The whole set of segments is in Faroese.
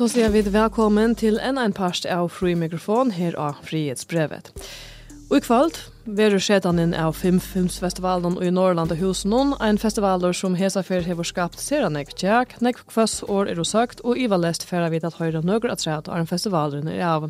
Så sier vi velkommen til en en parst av fri mikrofon her av Frihetsbrevet. Og i kvöld veru skjetanen av 5-5-festivalen og i Norrland og Husen en festival som Hesafer hever skapt seran nek tjekk, nek kvass år er og søkt, og Iva Lest færa vid at høyre nøkker at træt og en festival er av.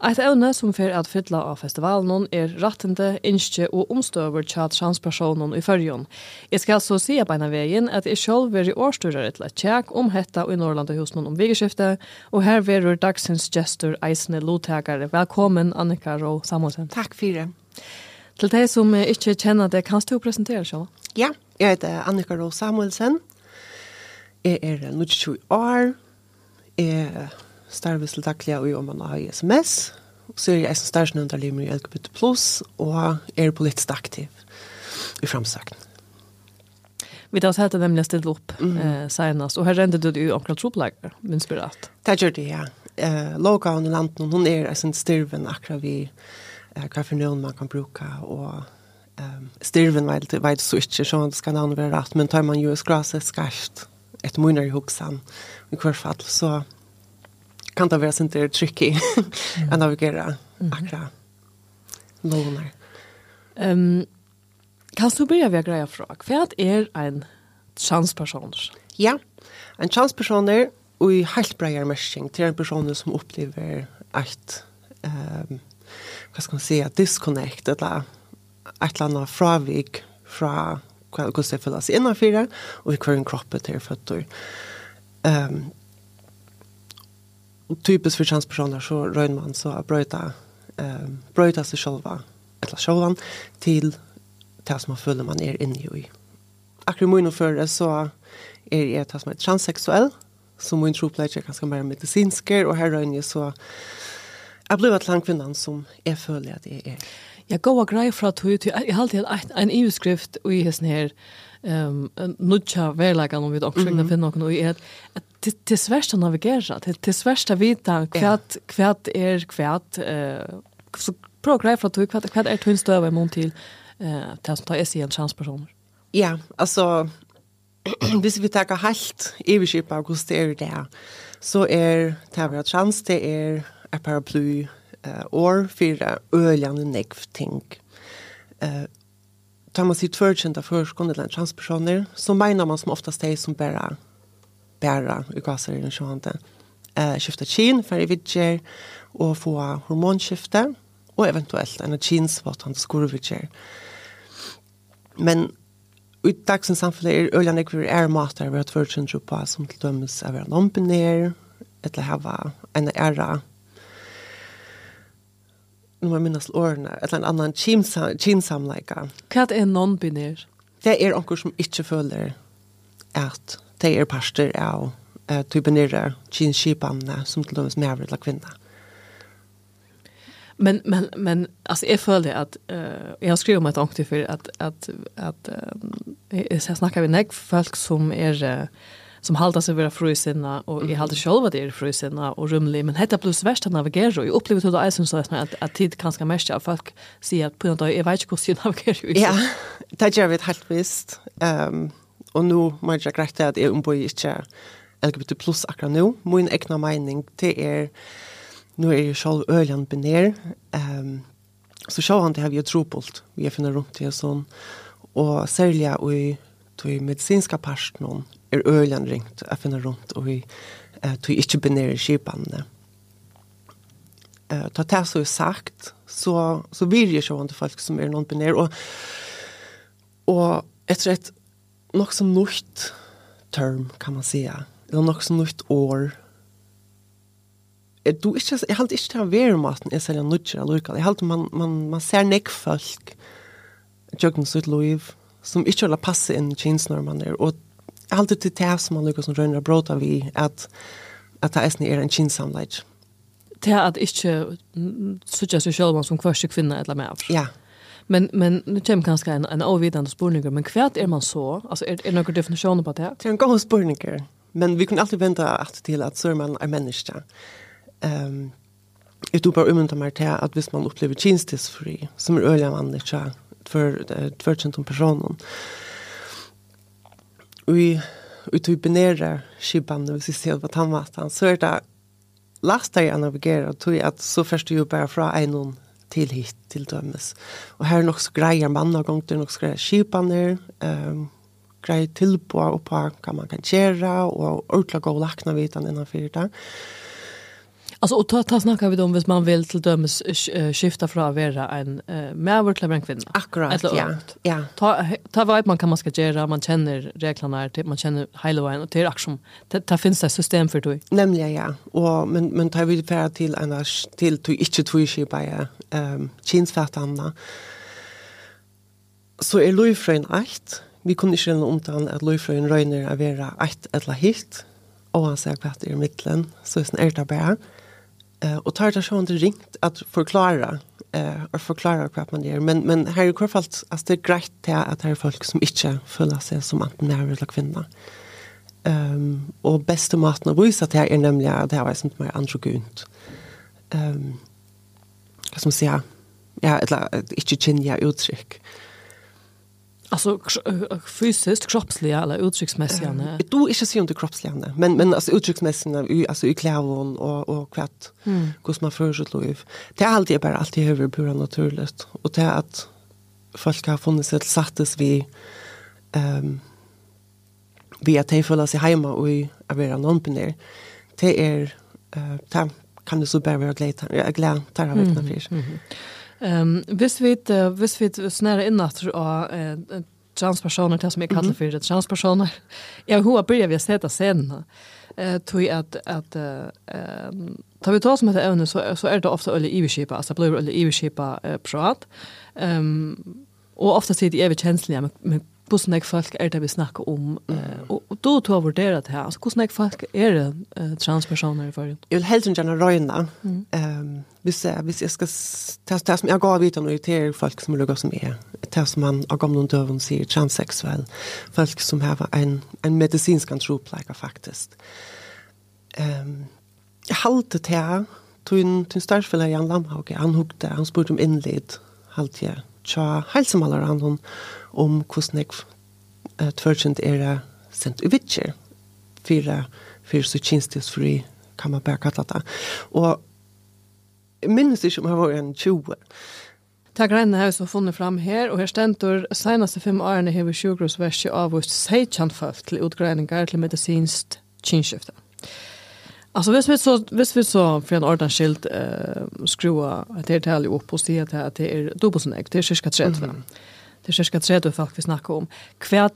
Eit evne som fer at fylla av festivalen er rattende, innskje og omstøver tja transpersonen i fyrjon. Jeg skal så si beina vegin at jeg sjálf veri årsturar til et tjekk om hetta i Norrlandahusnon om vigeskifte, og her verur dagsins gestur eisne lotekare. Velkommen, Annika Rå Samuelsen. Takk fyrir. Til deg som ikke kjenner det, kan du presentere sjálf? Ja, jeg heter Annika Rå Samuelsen. Jeg er 22 år. Jeg er starves til daglig og om man har sms. Så er jeg som starsnønderlimer i LGBT+, og er politisk aktiv i framsakten. Vi tar sett hette nemlig stilt opp mm. eh, senest, og her rendte du jo omkring troplegger, minst du rett? Det gjør det, ja. Eh, Låga under landet, hun er en styrven akkurat vi eh, hva for noen man kan bruke, og eh, styrven vet, vet så ikke, så det skal navnet være rett, men tar man jo skraset skarst, et munner i hoksan, i hvert fall, så kan det vara sånt där å navigere navigera akra lånar. Um, kan du begynne med grejer fra? Hva er en transperson? Ja. En transperson er och i helt breier mersing til en person som opplever et um, hva skal man säga disconnect eller et eller annet fravik fra hvordan det føles innenfor og i hver en kroppe til føtter. Um, typiskt för transpersoner så rör man så att bryta eh, bryta sig själva eller självan till det som man följer man är inne i. Akkurat för det så är det att man är transsexuell som min tropläge är ganska mer medicinsk och här rör så jag blev att lang kvinnan som är följer att det är. Jag går och grejer för att jag har alltid en EU-skrift och i hessen här um, nudja verlagan om vi dock skjønner finne någon och är et, det det svärsta navigera det det svärsta vita kvart kvart är kvart eh så progress från två kvart kvart är två stöva i till eh tas ta sig en transpersoner. Ja, alltså hvis vi tar helt evigskip av hvordan det er det, så er Tavra chans det er et paraply uh, år for øljende nekv ting. Uh, tar man sitt førkjent av førskående eller transpersoner, så mener man som oftast det som bare bära i gasar i han eh skifta kin för i vidger och få hormonskifte och eventuellt en jeans vart han skurvitcher. Men i dagsens samfunn er øyne jeg vil er mater vi har tvørt sin på som til dømes av en lampenær eller hava en æra nu må jeg minnes årene eller en annan kinsamleika Hva er non-binær? Det er onker som ikke føler at de er parster av eh, typenere kinskipene som til dømes med avredla kvinner. Men men men alltså jag följde att eh uh, jag skrev om ett ankt för att att att uh, jag snackar med näck folk som är uh, som halda seg vera frusinna og i halda sjálv at det er frusinna og rumlig, men hetta plus verst at navigera og jeg opplevde til det eisen så at, at tid kanskje mest av folk sier at på en dag, jeg vet ikke hvordan navigerer Ja, det gjør vi et helt visst. Um, Og nå må jeg greit til at jeg umbo ikke LGBT pluss akkurat nå. Min egna mening til er, nå er jeg selv øljan binær, um, så sjå han det her vi er trobult, vi er finner rundt det og sånn. Og særlig og i tog medisinska parten er øyland ringt, jeg finner rundt og vi uh, tog ikke binære kjipene. Uh, ta det så sagt, så, så vil jeg sjå han til folk som er noen binær. Og, og etter et nok som nytt term kan man säga. Eller nok som nytt år. Du ikke, jeg halte halt til å være maten jeg selger nødger eller lukal. Jeg halt man man man ser näck folk. Joggen sitt liv som ikke vil passe in jeansnormen Og och jag til det som man lyckas som rönra brota vi at, at det er en kinsamleid. Det är att inte sucha sig själva som kvørste kvinna eller mer. Ja. Yeah. Men men nu kommer kanske en en ovidande spårningar, men kvärt är man så, alltså är det några definitioner på det? Det är en god spårningar. Men vi kan alltid vänta att till att Sörman är människa. Ehm um, Jag tror bare umynda meg til at hvis man opplever tjänstesfri som andre öliga for för tvärtsentom personen vi utubinera skibban när vi ser på han var så är det lastar jag navigera tror jag att så först ju bara från en til hit, til dømes. Og her er nok så greier mann og gongt, det er nok så greier kipene, um, greier tilbå oppa hva man kan gjøre, og ordentlig gå og lakne vitan innanfor det. Alltså och ta ta snacka vi om hvis man vill till dömes skifta från att vara en uh, mer till en kvinna. Akkurat, ja. ja. Ta ta vad man kan man ska göra, man känner reglerna till man känner hela vägen och till action. Det finns det system för dig. Nämligen ja. Och men men tar vi för till annars till du inte två ju på ehm kinsfärtarna. Så är Louis-frøyen. Vi kunde ikke renne omtalen at Louis-frøyen røyner er vera eit eller hitt. Og han säger hva det er i middelen. Så er det bare. Eh och tar det sånt ringt att förklara eh och förklara vad man gör men men här är kvar fast att det är grejt till att det är folk som inte följer sig som antingen när eller kvinna. Ehm um, och bästa maten att visa till det är nämligen att det här var sånt mer androgynt. Ehm um, som säga ja eller inte känner uttryck. Alltså fysiskt kroppsliga eller uttrycksmässiga. Uh, du är det så inte kroppsliga men men alltså uttrycksmässiga alltså i klävon och och kvätt. Mm. Kus man för sitt liv. Det är alltid bara alltid över pura naturligt och det är att folk har funnit sig sattes vi ehm um, vi att det føler sig hemma och i å være non-binær, det er, uh, kan du så bara vara glad, glad, det har varit ikke noe Ehm hvis vi hvis vi snära in att eh transpersoner till som jag kallar för det transpersoner. Jag hur börjar vi sätta sen. Eh tror jag att att ehm tar vi ta som heter ävne så så är det ofta eller evskipa alltså blir eller evskipa prat. Ehm och ofta sitter jag överkänsliga med, med hur snäck folk är det vi snackar om, uh, då og da tog det här altså hvordan jeg folk är det uh, transpersoner i forrige? Jag vill helt ikke röna ehm mm. um, vi jeg, hvis jeg skal, det, som jag gav vidt om, det folk som luggar som är det som man av gamla døven sier, transsexuell folk som har en, en medisinsk antropleger ehm Um, jeg halte til her, Tun tun starfella Jan Lamhauge han hugde han spurte om inled halt jag tja hälsomallar han hon om hvordan jeg uh, tvørkjent er sendt i for, for så tjenestesfri kan man bare kalla det. Og jeg minnes ikke om jeg var en 20. Takk regne har vi så funnet fram her, og her stendur senaste fem årene hever sjukgrosverset av oss seitjanfalt til utgreiningar til medisinsk kinskiftet. Alltså visst vi så visst vi så för en ordans skilt eh skrua att det är tal upp och se att det är dubbelt så näkt det är cirka 30. Mm -hmm det er cirka 30 folk vi snakker om. Hva,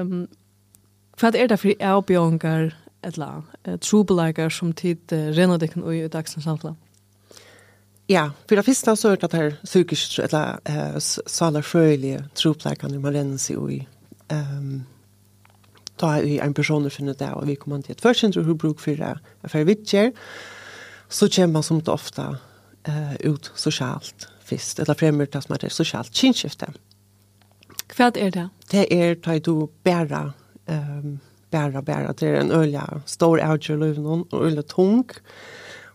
um, hva er det for avbjørnger, eller uh, trobeleger som tid uh, renner det kan dere i dagsens samtale? Ja, för det första så är det här psykiskt eller eh sala sjöliga man renner Malens i ehm ta i en person som det och vi kommer till ett förcentrum hur bruk för det för vitcher så känner man som det ofta eh ut socialt fist eller främmer det som är socialt kinskifte. Hva er det? Det er da du bæra, um, bæra, bæra. Det er en øyla stor avgjør løven, og øyla tung,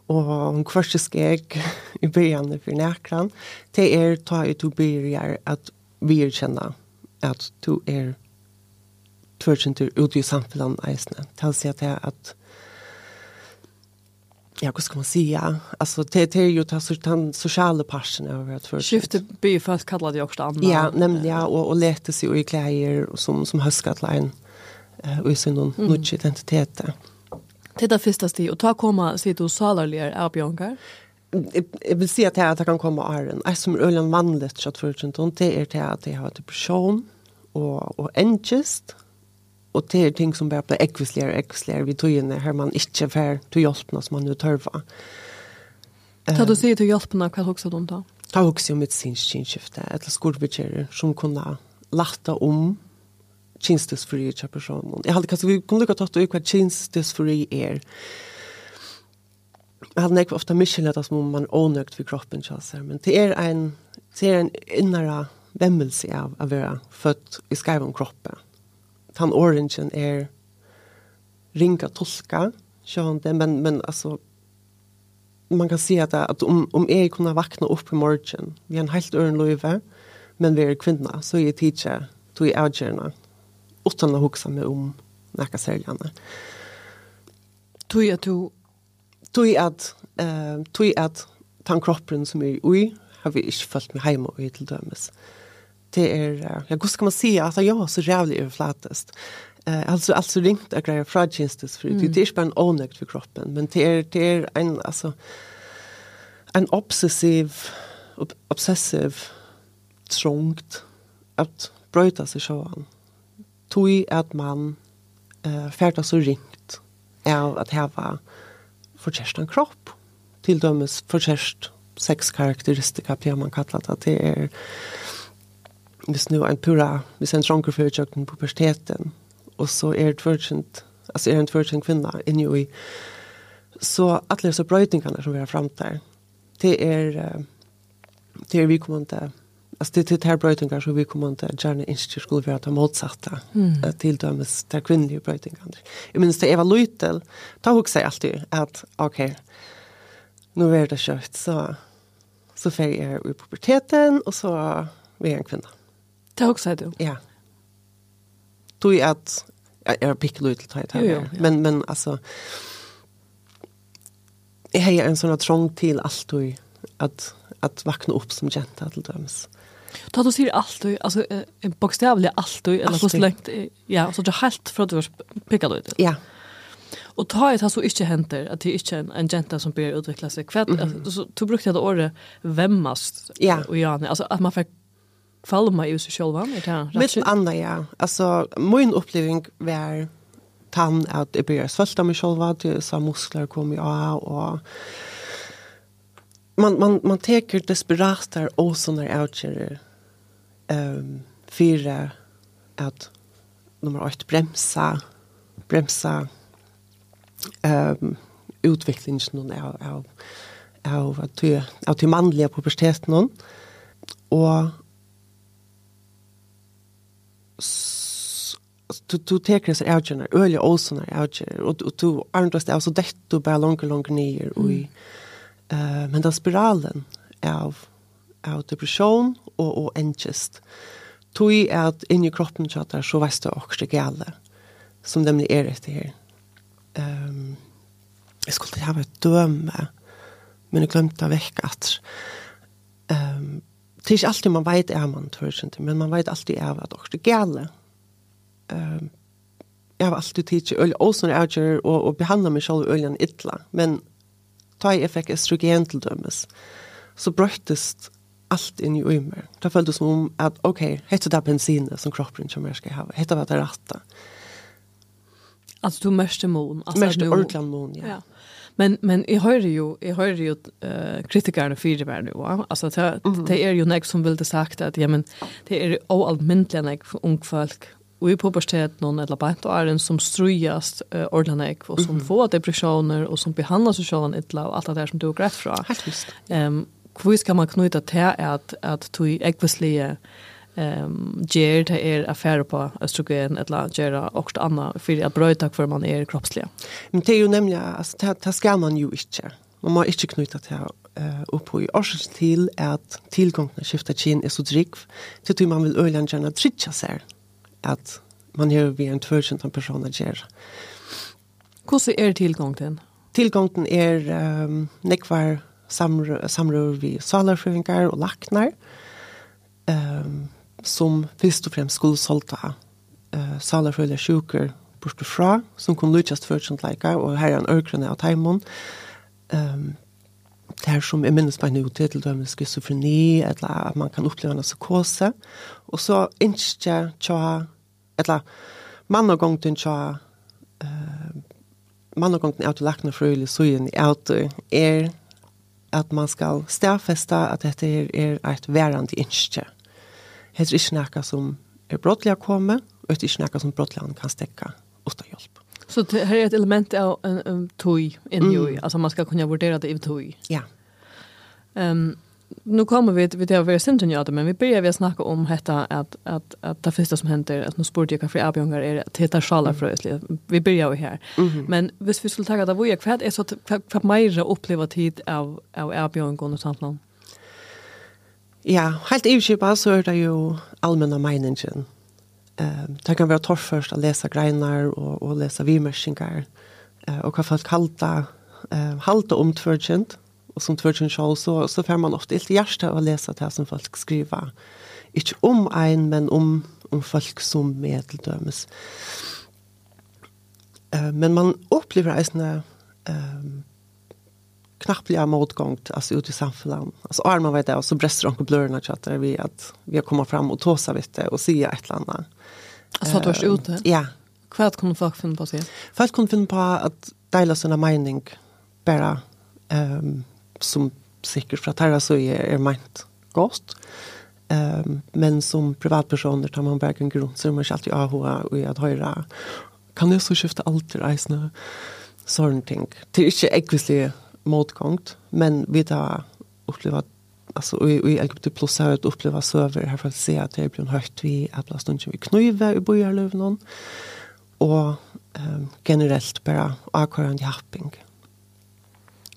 og en kvørste skeg i begynnelsen for nærkran. Det er da du bæra at vi er kjenne at du er tvørkjenter ute i samfunnet eisene. Det vil si at det er at ja, hva skal man ja Alltså det, det är ju tas den sosiale parten av hvert för skifte by fast kallade jag också andra. Ja, nemlig, ja och og lete seg i klær och som som höskatlein eh och sin mm. nutch identitet. Det där första steg och ta komma se du salarlier är Björnkar. Jag vill se att det här kan komma ären. Jeg som ölen vanligt så att det är det att jeg har ett person och och engest og det er ting som bare blir ekvisligere og ekvisligere tog inn her man ikke får til hjelpene som man jo tørver. Hva du sier til hjelpene, hva hokser du om da? Ta hokser om et sinnskinskifte, eller skolebetjerer som kunne lata om kinstisfri til personen. Jeg hadde kanskje, vi kunne ikke tatt ut hva kinstisfri er. Jeg hadde ikke ofte mye det som om man er ånøkt ved kroppen, kjøser. men det er en, det er en innere vemmelse av å være født i skrevet om kroppen han orangen är ringa tolka sjönde men men alltså man kan se att, att om om jag kunde vakna upp i morgon vi en helt örn löve men vi är kvinna så är teacher to i outjourna utan att huxa mig om näka säljarna tog jag tog tog at, uh, tog at tan kroppen som er ui har vi ikke følt mig hem ui till dømes det är ja, hur ska man säga at jag var så jävligt overflatest? Eh alltså alltså ringt att tjenestes fragilstes för det är en ånøkt för kroppen men det är det är en alltså en obsessiv obsessiv trångt att brøyta sig sjåan. Tui att man eh färdas så ringt är att häva en kropp til dømes förkärst sex karaktäristika blir man kallat att det är hvis nu en pura, hvis en dronker för på puberteten og så er det tvärtjent, altså er det en tvärtjent kvinna inni i så alle disse brøytingene som vi har fram til, det är det er vi kommer til, alltså det är det här bröjtingar som vi kommer inte gärna inte skulle vara det motsatta mm. till dömes det kvinnliga bröjtingarna jag minns det Eva Leutel tar hon sig alltid att okej okay, nu är det kött så så får jag i puberteten och så är jag en kvinna Det hugsar du? Ja. Du är att jag är pick ut till det här. Men, men alltså jag har en sån trång till allt du att, att vakna upp som jenta till döms. Ta du säger allt du, alltså en bokstavlig allt du, eller så längt, ja, så det har helt för att du pickle ut. Ja. Och ta ett så inte händer att det inte är en, en jenta som börjar utveckla sig. För mm -hmm. alltså, du brukade det året vemmast ja. och ja, Alltså att man får kvalma i seg selv, er det rett? Mitt andre, ja. Altså, min oppleving var tann at jeg blir av meg sjølva, så muskler kom i av, og man, man, man teker desperater og sånne avkjører um, fire at nummer 8 bremsa bremsa um, utvecklingen av av av att av till manliga puberteten och du du teker så out general early also now out och och du inte så det du bara långt långt ner och eh men den spiralen av av depression och och angest tui är att in i kroppen så där så vet du också gäller som dem är det här ehm um, jag skulle ha ett döme men jag glömde väck att ehm det er ikke alltid man vet er man tror ikke, men man vet alltid er at det er gale. Um, jeg har alltid tid til øl, også når jeg gjør og, og behandler meg selv øljen ytla, men da jeg fikk estrogen til dømes, så brøttes alt inn i øymer. Det føltes som om at, ok, hette det bensinet som kroppen som jeg skal ha, hette det rette. Altså du mørste mån. Alltså mörste du... orkland mån, ja. ja. Men men i hör ju i hör ju eh kritikerna för det var nu va. Alltså det det är ju näck som vill det sagt att ja men det är allmäntligen näck för ung folk och i pubertet någon eller bara då är den som strujast uh, ordlanäck och som mm får depressioner och som behandlas så sjön illa och allt det där som du har rätt från. Helt visst. Ehm hur ska man knyta till att att du äckvisliga um, ger det er affärer på östrogen eller göra och andra för att bröta för man är kroppsliga. Men det är ju nämligen alltså det, det ska man ju inte. Man må inte knyta till eh upp i årsens till att tillgången skiftar kin är så dryg till att man vill ölen gärna trycka sig att man gör vi en tvärsen person att göra. Hur er tillgången? Tillgången är um, nekvar samrör vi salarfrøyngar og laknar. Ehm um, som først og fremst skulle solta uh, salerfølge sjuker bort fra, som kunne lykkes for sånt leika, og her er en ørkrene av teimon. Um, det her som jeg minnes meg nå til, til dømme skizofreni, eller at man kan oppleve en psykose. Og så ikke tja, eller mann og gong til tja, uh, mann og gong til autolakne frøylig søyen i auto er at man skal stedfeste at dette er, er et værende innskje. Mm heter ikke noe som er brottelig å komme, og det er ikke noe som brottelig kan stekke uten hjelp. Så det her er et element av en, en tøy in mm. altså man skal kunne vurdere det i tøy. Ja. Um, nu kommer vi vi till våra symptomer men vi börjar vi snacka om detta att att att det första som händer att nu sport jag kaffe abjongar är att hitta sjalar för oss vi börjar ju här men hvis vi skulle ta det vad jag kvad är så att vad mer uppleva tid av av abjongar och sånt någon Ja, helt ivskipa så er det jo allmenna meiningen. Eh, det kan være torf først å lese greinar og, og lese vimersingar eh, og hva folk halta, eh, halta om tvørkjent og som tvørkjent sjål så, så får man ofte ilt hjerte å lese det som folk skriver. Ikke om ein, men om, om folk som medeldømes. Eh, men man opplever eisne eh, knappliga motgångt alltså ut i samhället. Alltså arma vet det och så bröstar på blurna chatter vi att vi har kommit fram och tåsa vet det och se ett landa. Alltså att vars ute. Ja. Kvart kunde folk finna på sig. Folk kunde finna på att dela sina mening bara ehm um, som säkert för att här så är er ment gott. Ehm um, men som privatpersoner tar man bara en grund så man alltid ha och att höra kan det så skifta allt reisna sånt ting. Det är inte ekvisligt motgångt, men vi har upplevt alltså i i LGBT plus har jag upplevt så över här för att se att det blir en högt vi att plats stund vi knuva i bojarlöv någon och ehm generellt bara akkurat happing.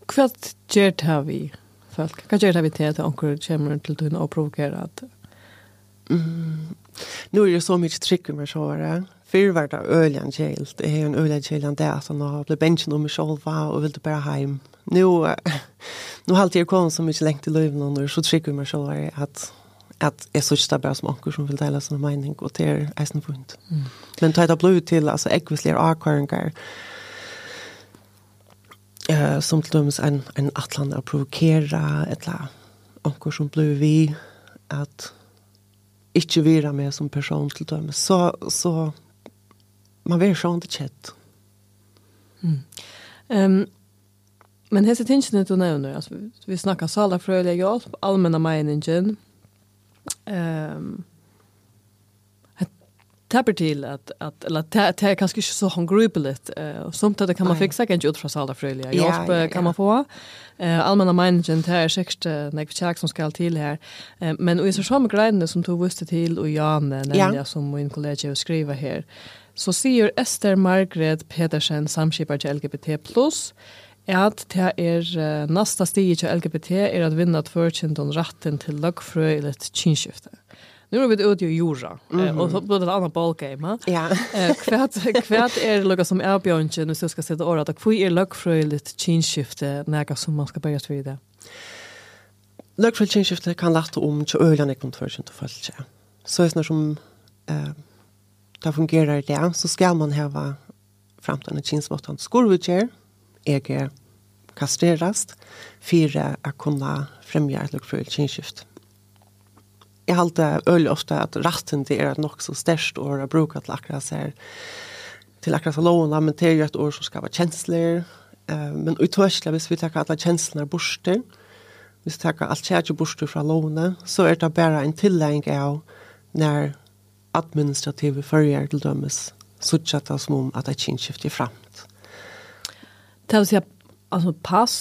Kvart gert har vi folk. Kan gert har vi till att onkel kommer till att provokera att mm Nu är det så mycket tryck med så här. Fyr var det öljan kjelt. Det är en öljan kjelt där som har blivit benchen om mig själva och vill bara hem. Nu nu har alltid kommit så mycket längt i livet nu så trick med här att att är så stabila som anker som vill dela sin mening och det är en fint. Mm. Men ta det blod till alltså ekvisler akvarnkar eh som till döms en en atlan att provokera ett la anker som blev vi att ikke vira med som person til dem, så, så man vil sånn det kjett. Mm. Um, men hese tingene du nevner, altså, vi snakker salerfrøylig hjelp, allmenna meningen, um, tapper til at, at eller det er kanskje ikke så håndgrupelig. Uh, som det kan man fixa kan ju ut fra sala ja, ja. kan man få eh allmänna meningen, det är sex när vi som ska till här. Men och så som grejen som tog visste till och Jan nämnde som min kollega skriver här. Så säger Esther Margaret Petersen samskipar till LGBT+ at det er uh, nasta stig til LGBT er at vinna tvørkjent om ratten til lagfrø eller til kinskiftet. Nu är vi ute i jorda, mm. och så blir det ett annat ballgame. Ja. Kvärt kvärt är det lugga som är björnchen och så ska sätta året att kvui är luckfröligt kinskifte när som man ska börja tvida. Luckfröligt kinskifte kan lätta om till ölen i kontorsen till följt. Så är det som eh det fungerar det så ska man ha framtiden chinsbotten skolvitcher äger kastrerast fyra att kunna främja ett luckfröligt kinskifte jeg halte øyelig ofte at retten til er nok så størst år å bruke til akkurat så her til akkurat så lovene, men det er jo et år som skal være kjensler. Uh, men utørselig, hvis vi tar alle kjenslene borster, hvis vi tar alt kjærke borster fra lovene, så er det bare en tillegg av når administrative førjer til dømes, så tjatt det som om at det ikke skifter fremt. Det vil si, altså pass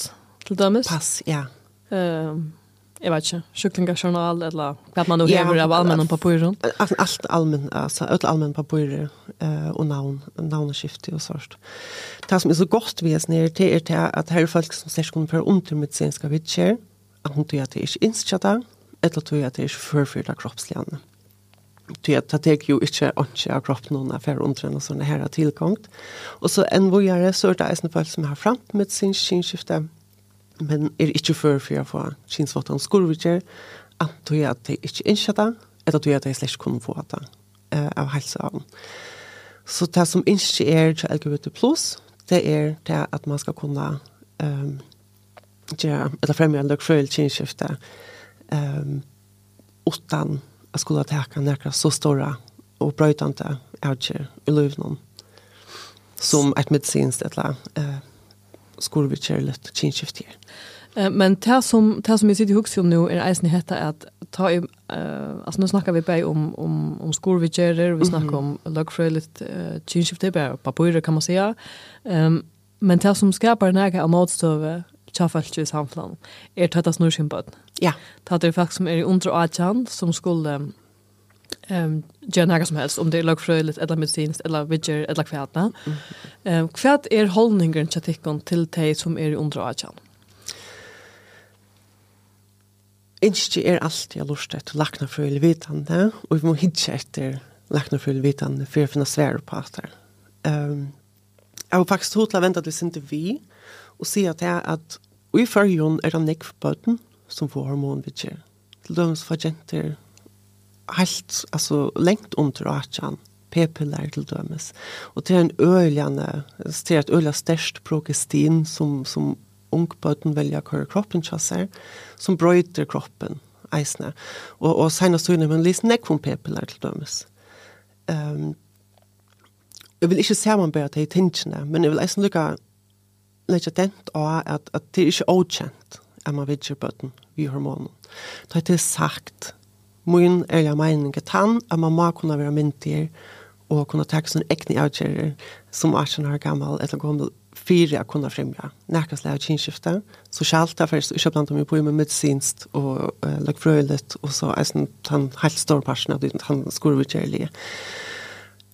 til dømes? Pass, ja. Uh, jag vet inte, sjuklingajournal eller vad man nu ja, hever av allmänna papuren. Allt allmän, alltså allt allmän papurer eh, och namn, namnskifte och sånt. Det som är så gott vi är nere till är det att här är folk som särskilt kommer för undermedicinska vitsjer, att hon tycker att det är inskjata, eller tycker att det är förfyrda kroppsligande. Det att det är ju inte inte av kroppen någon affär under en sån här tillgång. Och så en vågare så är det en folk som har framt med sin skinskifte, men er ikke før for jeg får kinsvottene skurvitjer, at du er at de ikke innskjer det, eller at du er at de slett kunne få det uh, av helse helseavn. Så det som ikke er til LGBT+, det er det at man skal kunne um, gjøre, eller fremme en løkfrøyel kinskifte um, utan at skulle teka nærkere så store og brøytende avgjør i løvnum som et medicinskt eller uh, skulle vi kjøre litt kinskift her. Eh, men det som, det som jeg sitter i hukse om nå er eisen hette at ta i, uh, altså nå snakker vi bare om, om, om skolvitjerer, vi snakker mm -hmm. om lagfrøyligt uh, kinskifte, bare papirer kan man säga. Um, men det som skapar nægge av motstøve tjafalt i samfunnet er tatt av snorsynbøten. Ja. Tatt er folk som er i under og som skulle um, gjøre noe som helst, om det är lagfrøyligt, eller medicinskt eller vidger, eller kvætene. Mm. Um, hva er holdningen til tikkene til de som är under åkjen? Ikke er alltid jeg lurt etter laknafrøylig vitende, og vi må hitje etter laknafrøylig vitende for för finne svære på att det. Um, jeg har faktisk hodt til å vente til sin til vi, og si at jeg at i førjon er det nekk for bøten som får hormonvidger. Til dømes for jenter helt, altså lengt under atjan, p-piller til dømes. Og det er en øljande, det er et øljande størst progestin som, som ungbøten velja køre kroppen kjasser, som brøyter kroppen, eisne. Og, og senast man lyst lisen nekvom p-piller til dømes. Um, jeg vil ikke se man bare til tingene, men jeg vil eisen lykke lukka dent av at, at det er ikke åkjent at man vidger bøten vi hormonen. Det er sagt, min ærlige mening er tann, at man må kunne være myndig og kunne ta sånne ekne avgjører som er sånn her gammel eller gammel fire å kunne fremre nærkastlige kinskifte. Så kjalt er først, ikke blant dem jeg bor med medisinst og uh, lagt frøylet, og så er sånn han helt stor parten av det, han skulle vi kjærlige.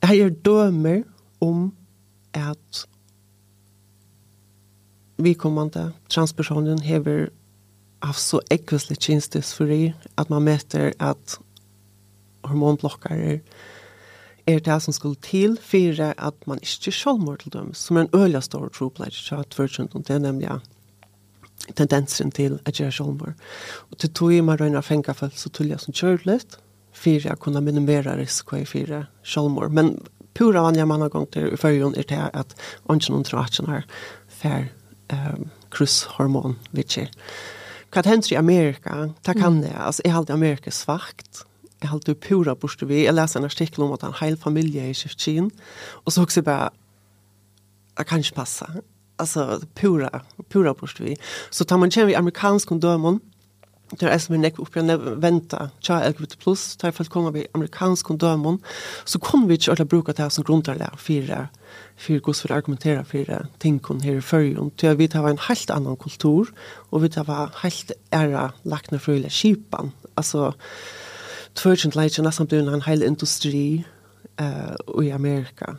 Jeg gjør dømer om at vi kommande transpersonen hever av så ekvislig tjenestesfori at man møter at hormonblokkere er det som skulle til for at man ikke sjølmår til dem, som er en øyelig stor troplegg av tvørkjønt, og det er nemlig tendensen til at gjøre sjølmår. Og til tog i meg røyner fengt for så tullig som kjørt litt, for jeg kunne minimere risiko i fire sjølmår. Men pura vanlige mange ganger til i førjen er det at ånden tror at tratsjen har fer um, krysshormon, vet ikke. Hva hender i Amerika? Det kan det. Altså, jeg halte Amerika svagt. Jeg halte pura borste vi. Jeg leser en artikkel om at en hel familie er i Kyrkjen. Og så også bare, det kan ikke passe. Altså, pura, pura borste vi. Så tar man kjenner i amerikansk kondømen, Det er som er nekve oppi å venta tja LGBT plus, der for at kommer vi amerikansk dømon, så kan vi ikke alle bruka det som grunntarlega for för gos for å argumentera for tingene her i fyrjon, och till vi tar en helt annan kultur, och vi tar helt æra lackna fröle skipan. Alltså tvärtom lite nästan blir en hel industri eh i Amerika,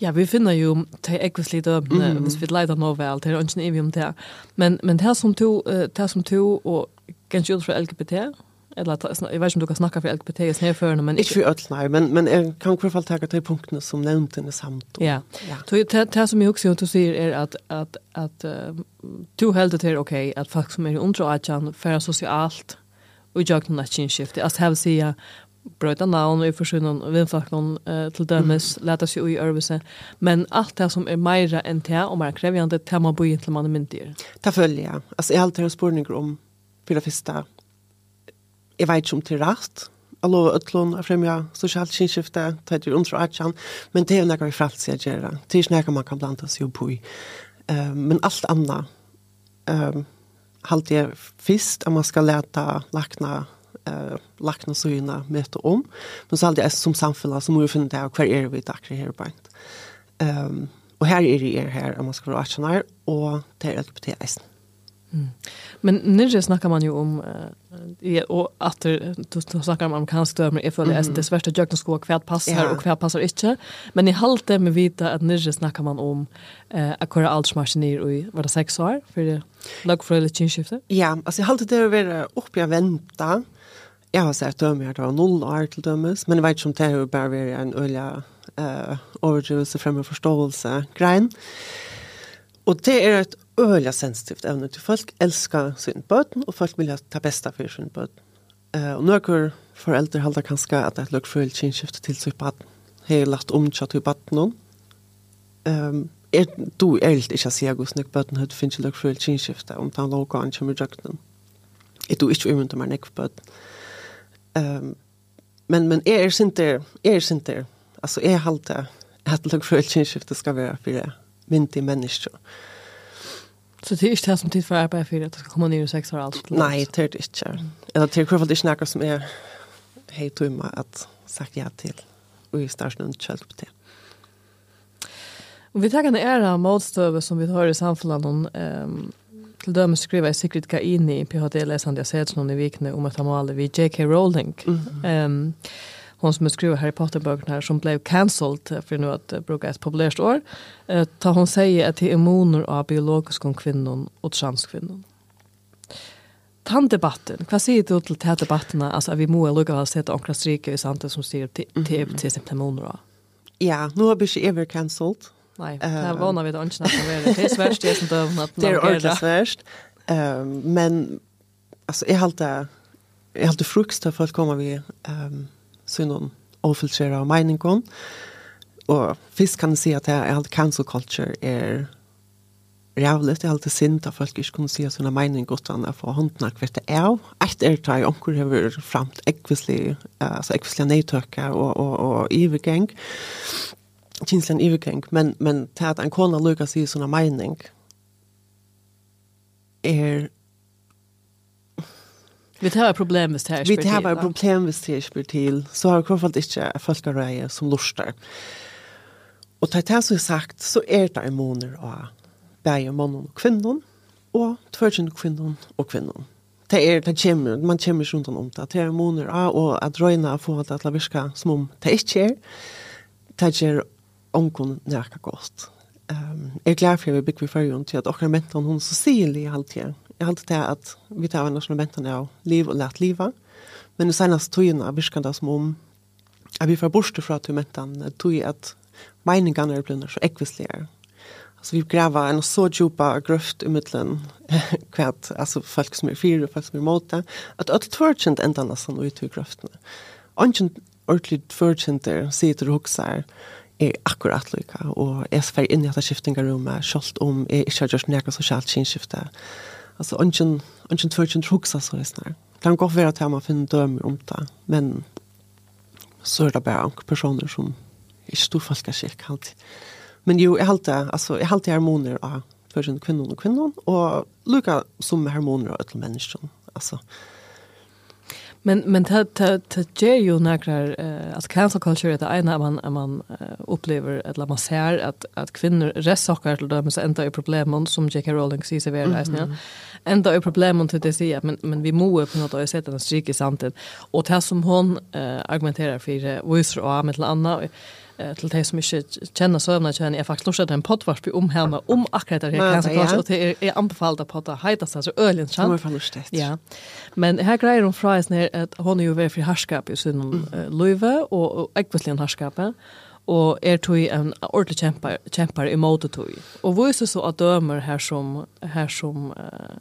Ja, vi finner jo til ekvis ekvislig dømne, mm. hvis vi leider noe vel, til ønsken evig om det. Men, men det som to, det som to og kanskje ut fra LGBT? Eller jeg vet ikke om du kan snakke for LGBT i snedførende, men... Ikke for ødel, nei, men, men jeg kan i hvert fall ta de punktene som nevnte henne samt. Ja, det som jeg også gjør, du sier, er at, at, at uh, du helder til, ok, at folk som er under 18, færre sosialt, og gjør noen kinskifte. Altså, jeg vil si, brøyta navn og i forsynen og vindfakten uh, til dømes, mm. leta seg i øvelse. Men alt det som er meira enn det, og mer krevjande, det må bo til man er myndigere. Ta følger jeg. Altså, jeg har alltid en spørning om för det första jag vet inte om det är rätt alla ötlån att främja socialt kinskifte ta det under atchan men det är några vi frälse att göra det är några man kan blanda sig upp i men allt annat um, halte jeg først at man skal lete lakna eh lakna syna møte om men så halte jeg som samfälla så må vi finne det och kvar är vi tackar her på um, Og her er det her, här om man ska vara actionär og det er LGBT-eisen. Mm. Men när snackar man ju om eh, och att du, du snackar om amerikansk dömer är för det är det svärsta jökna skå kvärt passar och kvärt passar inte. Men i halt det med vita att när snackar man om eh, att köra allt smarsner och vad det sex år för det lag för det kinskifte. Ja, alltså i halt det är väl upp jag vänta. Jag har sett dömer då noll år till dömes, men jag vet inte om det är bara vara en olja eh overdrivelse främre förståelse grein. Och det är ett öliga sensitivt evne til folk älskar sin bøten, og folk vil ha det bästa för sin bøten. Uh, og några foreldre håller kanske at det lukar för kinskifte till sitt barn. Hej lagt omtja til bøten barnen. Ehm er, du elt ich as sehr gusnig bøten hat finch lukar för kinskifte om han låg an som jøkken er du inte om man neck bøten um, men men er sinter er sinter altså er halt at lukar för kinskifte skal være för det. Vinti människor. Så det er ikke det som tid for arbeid for at det skal komme ned i sex år alt? Nei, det er det ikke. Eller det är i alla ikke noe som er helt tumma at sagt ja til og i starsen inte själv på det. Och vi tar en ära målstøve som vi har i samfunnet om um, til dømes jeg sikkert Sigrid inn i PhD-lesande jeg ser noen i vikene om et amale vid J.K. Rowling. Mm -hmm. um, hon som skriver Harry Potter-böckerna här som blev cancelled för nu att uh, bruka ett populärt år. Uh, ta hon säger att det är moner av biologiska kvinnor och transkvinnor. Tant debatten, vad säger du till de debatterna? Alltså att vi må lugga oss till ankra stryka i samtidigt som styr till exempel moner av. Ja, nu har vi inte ever cancelled. Nej, det här vana vi då inte när det är svärst det som dövna att Det är ordentligt svärst. men alltså jag har alltid jag har alltid frukost för att komma vid um, synon ofiltrera av meningen. Og først kan jeg si at jeg, jeg cancel culture er rævligt, jeg har alltid sint at folk ikke kunne si at hun mening godt an å få hånden av hvert av. Et er det jeg omkring har vært fremt ekvislig, altså ekvislig nedtøkker og, og, og ivergeng. Kinslig ivergeng, men, men til at en kona lukker seg sånne mening er Vi tar problem hvis det her spyr til. Vi tar et problem hvis det her spyr til. Så har vi Kronfeldt ikke folkereie som lurer. Og til det som er sagt, så er det en måned av bære mannen og kvinnen, og tvørkjende kvinnen og kvinnen. Det er, det kommer, man kommer rundt om det. Det er en måned av, og at røyene får det til å virke som om det ikke er. Det gjør ånken nærke godt. Um, jeg er glad for at vi bygger i førjen til at akkurat mentan hun så sier lige alltid Jeg halte til at vi tar en nasjonalbenten av liv og lært livet. Men det seneste togene er virkende som om at vi får borste fra til togmenten tog at meningene er blitt så ekvislige. Altså vi graver en så djupa grøft i midtelen kvart, altså folk som er fire og folk som er måte, at alt tvørkjent enda nesten ut i grøftene. Anken ordentlig tvørkjent der sier til hokser er akkurat lykka, og jeg fer inn i dette skiftingarummet, selv om jeg ikke har gjort noe sosialt kinskiftet alltså ungen ungen tvärchen truxa så här snär. Kan gå för att man finner dömer om det, men så är det bara personer som är stor falska kyrk alltid. Men jo, jag halte, alltså jag halte harmoner av tvärchen kvinnor och kvinnor och lika som harmoner av ett människor. Alltså Men men det det det ju några eh alltså cancel culture det ena man man upplever eller man ser att att kvinnor ressaker till dem så ända i problemen som J.K. Rowling ser sig väl nästan. Ända i problemen till det säger men men vi måste på något sätt den i samtidigt och det som hon argumenterar för visar och med till Anna till de som ikke kjenner søvnene kjenner, jeg faktiskt lortet en poddvarsby om henne, om akkurat det her kanskje kanske och det är anbefallt att podda heter så ølen, chans. Som er forlustet. Ja. Men här grejer hun fries när att hon är ju jo ved fri herskap i sin mm. løyve, og ekvistlig herskapet, og er tog en ordentlig kjempar, kjempar i måte tog. Og hvor er så at dømer her som, her som uh,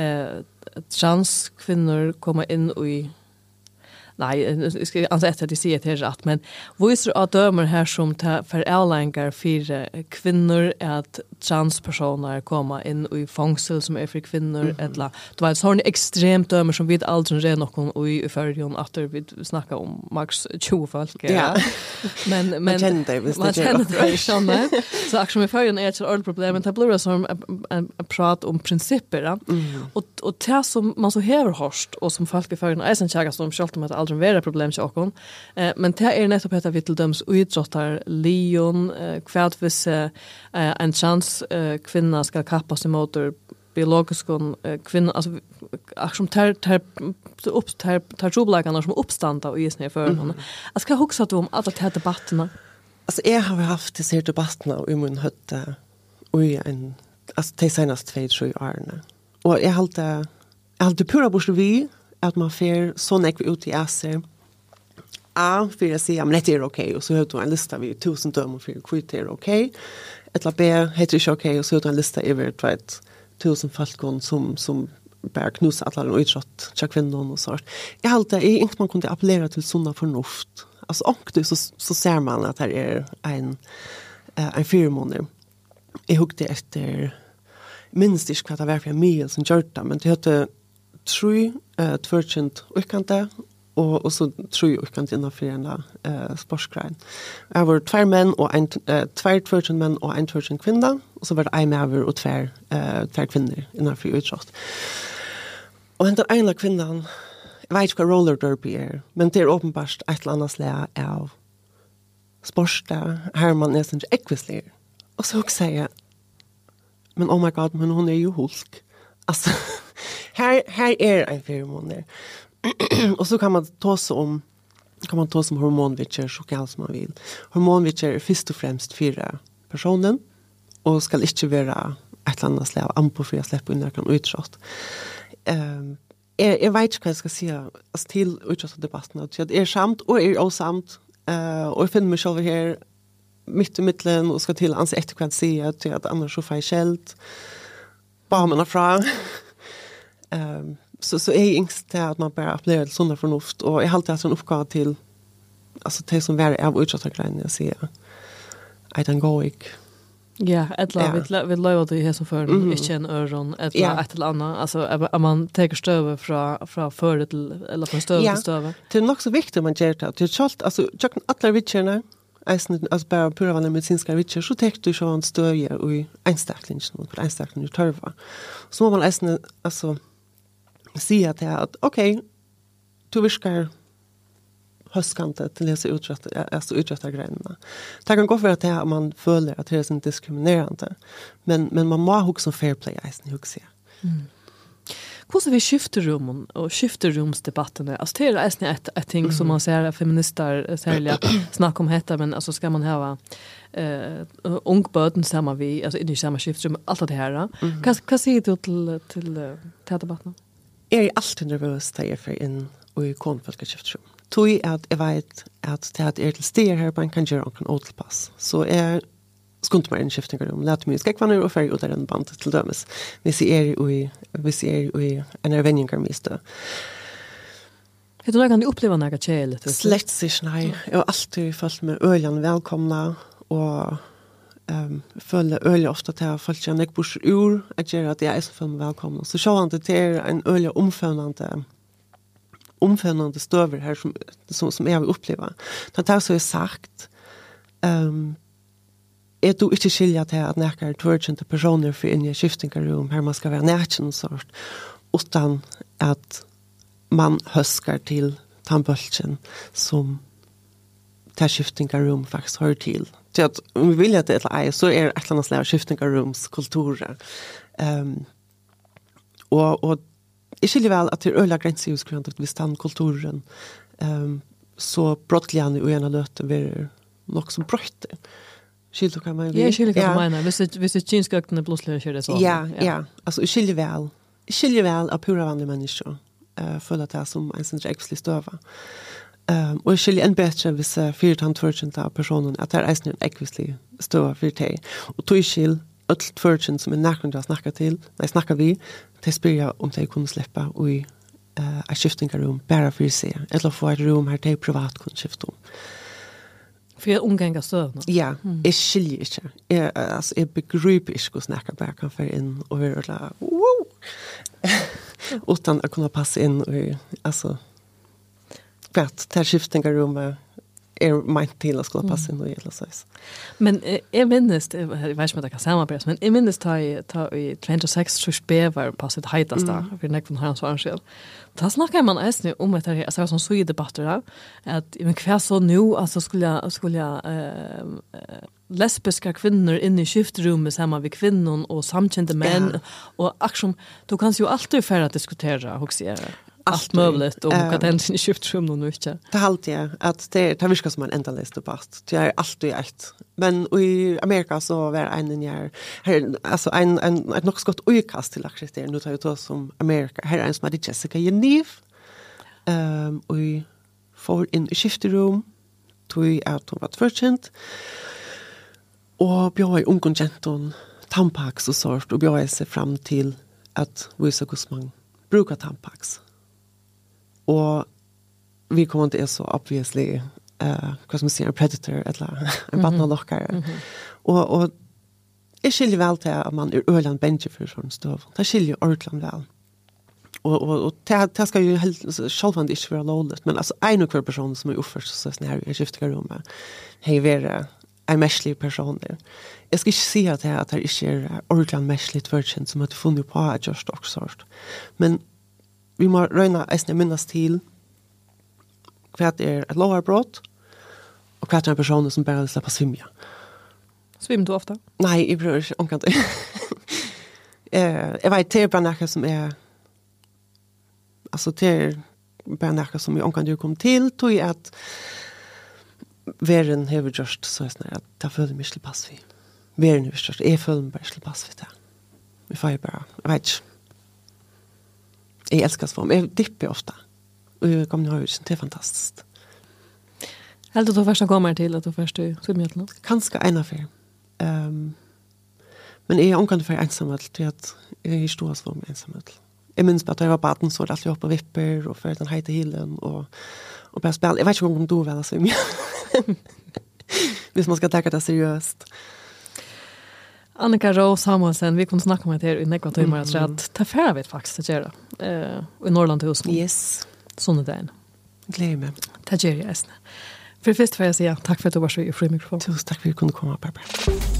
uh, transkvinner kommer inn i nei, jeg skal anse etter at det sier til rett, men viser att dømer her som tar for avlengar for kvinner at transpersoner kommer inn i fangsel som er for kvinner, mm -hmm. eller det var sån ekstremt dømer som vi aldri er noen i førjon at vi snakker om maks 20 folk. Ja. men men man kjenner det hvis det gjør. man kjenner det såna. Så akkurat med førjon er ett ordentligt problem, men det blir som en prat om principer. Mm. Og, og det som man så hever hørst, og som folk i förrigen är sen käkas om själva med aldrig vara problem till kom. Eh men det är nettopp att vi till döms utrottar Leon kvart vis en chans kvinna ska kappa sig mot biologisk kvinna alltså som tar tar upp tar tar jobläkarna som uppstanda i snä för henne. Jag ska huxa att om alla de här debatterna. Alltså jag har haft det här debatterna i min hötta och i en alltså det senaste två tre åren. Och jag har alltid jag har alltid pura bort vi at man fer så nekv ut i æser. A, for jeg sier, men dette er ok, og så har du en lista vi tusen dømer for hvor det er ok. Etla B, heter ikke ok, og så har du en lista over tveit tusen falkon som, som bare knuser alle og utrott til kvinnen og sånt. Jeg halte, jeg ikke man kunne appellere til sånne fornuft. Altså, ångte så, så ser man at her er en, en fire måneder. Jeg hukte etter minst ikke hva det var for en mye som gjør det, men det hette tror uh, tvørkjent utkante, og, og så tror jeg utkant innenfor en eh sportsgrein. Jeg var två menn og en, eh två tvørkjent menn og en tvørkjent kvinne, og så var det en maver og två eh tver kvinner innenfor utsatt. Og den ene kvinnan, jeg vet ikke hva roller derby er, men det er åpenbart et eller annet slag av sporsta, her man er sånn ekvislig. Og så sier jeg, men oh my god, men hun er jo hulk. Altså, här här är en feromoner. och så kan man ta sig om kan man ta som hormonvitcher så kan som man vill. Hormonvitcher är först och främst fyra personen och ska inte vara ett eller annat slag an på för jag släpper under kan utskott. Ehm jag, jag vet inte vad jag ska säga alltså, till utskottsdebatten. Jag är samt och är osamt Uh, och jag finner mig själv här mitt i mitten och ska till ans efterkvant se att annars så får jag skällt. Bara fra. Ehm så, så är ingst det att man bara appellerer til sånne fornuft, og jeg har alltid hatt en oppgave till alltså det som är av utsatta grejer jag ser I don't go ik. Ja, ett la ja. vi la vi det här så för mm. inte en öron ett la ja. ett eller annat alltså att man tar stöver från från före till eller från stöver ja. till stöver. Det är nog så viktigt man gör det. Det skall alltså jag kan alla vitcherna eisen alltså bara pura vanliga medicinska vitcher så tar du ju en stöver och en starklingen och en starklingen törva. Så man eisen alltså sier til at ok, du virker høstkante til disse utrettet, altså utrettet greinene. Det kan gå for at det er man føler at det er sånn diskriminerende, men, men man må också fair play, eisen huske. Mm. Hvordan vi skifter rummen og skifter rumsdebattene? Altså, det er eisen et, et ting som man ser feminister særlig snakker om hette, men altså, skal man ha eh uh, ungböden samma vi alltså inte samma skiftrum allt det här. Vad vad säger du till till till debatten? er alt nervøs da jeg får inn og i konfolkeskiftsrum. Tui at jeg vet at det at er til stier her, man kan gjøre noen åtelpass. Så jeg skunde meg inn skiftinger om lett mye skrekkvanner og ferdig ut av den band til dømes. Hvis jeg er i, hvis jeg er i en ervendinger miste. Jeg tror jeg kan oppleve noe kjælet. Slett ikke, nei. Jeg har alltid følt meg øljene velkomna og um, føler øyelig ofte til at folk jag jeg bors ur, jeg gjør at jeg er så føler meg velkommen. Så han det til en øyelig omføvnende omføvnende stöver här som, som, som jag upplever oppleve. tar det så jag sagt, um, er du inte skilja till att näka tørkjente personer för in i shifting room här man ska vara nærkjent sort, utan att man höskar till tannbølgen som tar shifting room faktiskt hör till till att om vi vill att det är så är det ett annat slags skiftningar rums kulturer. Ehm och och i skiljer väl att det är öliga gränser just grund att vi stann kulturen. Ehm så brottligan i ena løte blir något som brötte. Skiljer kan man ju. Ja, skiljer kan man. Visst hvis det kinskakten plutselig kjører det så. Ja, ja. Alltså skiljer väl. Skiljer väl av pura vanlige människor. Eh uh, för att det är som en sån drägslig støve. Um, og jeg skiljer enn bedre hvis uh, fyrt han tvørkjent av personen at det er eisen en ekvislig støva for deg. Og tog skil öll tvørkjent som er nærkund jeg snakker til, nei snakker vi, til spyr jeg om de kunne slippe og i uh, et skiftingarum bare for å se, eller få et rom her de privat kunne skifte om. For jeg omganger støvene? Ja, mm. jeg skiljer ikke. Jeg, altså, jeg begryper ikke hvordan jeg bare kan føre inn og være, la, wow! Utan å kunne passe inn og, altså, kvart till skiftningarrummet är er meint till att skulle passa inn og gjelde seg. Men jeg jag minns, jag vet ikke om det kan samarbetas, men jeg minnes ta i, ta i 26 tror jag var på sitt hejtaste, mm. for nekvån har hans arrangel. Da snakker man eisne om att her, altså alltså som så i debatter, att men hva så nu, alltså skulle jeg, skulle jag eh, lesbiska kvinnor inne i skiftrummet sammen med kvinnor och samkjente män, ja. och action, då kan ju alltid färra att diskutera, hur ser allt möjligt och vad den sin skift som någon mycket. Det halt jag att det tar viska som en ändalös debatt. Det är allt i ett. Men i Amerika så var en en här alltså en en ett nog skott utkast till att det nu tar ju då som Amerika. Här är en som hade Jessica Jeniv. Ehm och får in skifterum tog att hon var förkänt. Och bjöd i ungen genton tampax och sort och bjöd sig fram till att visa hur man brukar tampax Og vi kommer til så obviously eh hva som sier predator eller en barnalokkar. Mm -hmm. Og og jeg skiljer vel til at man er øland bencher for sånn støv. Det skiljer Orkland vel. Og, og, og det, det skal jo helt, selvvandt ikke være lovligt, men altså en og hver person som er oppførst, så sånn her, i skifter rommet, hei være en mestlig person der. Jeg skal ikke si at det, at det ikke er ordentlig mestlig tvørkjent som har funnet på at just også. Men vi må røyna eisne minnes til hva er et lovarbrott, og hva er en person som bare slipper svimja. Svim du ofta? Nei, jeg prøver ikke omkant det. jeg vet, det er bare noe som er, altså det er bare noe som jeg omkant du kom til, tog jeg at verden har gjort så jeg snarere at jeg føler meg ikke pass vi. Verden har gjort, jeg føler meg bare ikke pass vi det. Vi får bare, jeg vet ikke jeg elsker svam. Jeg dipper ofte. Og jeg kommer ihåg det. Det är fantastiskt. Helt du första kommer till att du först i svimjötlen? Kanske en affär. Um, men jag är omkring för ensamhet till att jag är i stora svam ensamhet. Jag minns bara att jag var baden så var det alltid uppe och vipper och för den hejta hillen och, och bara spela. Jag vet inte om du väl att svimja. Hvis man ska tacka det seriöst. Annika Rose Samuelsen, vi kunne snakke med dere i nekva timmar at det er färra vet faktiskt att göra uh, i Norrland til Norrlandhusen. Yes. Sånne dagen. Glädje mig. Ta gärna. For først får jeg si takk for at du var så i fri mikrofon. Tusen takk for at du kunne komme, Barbara.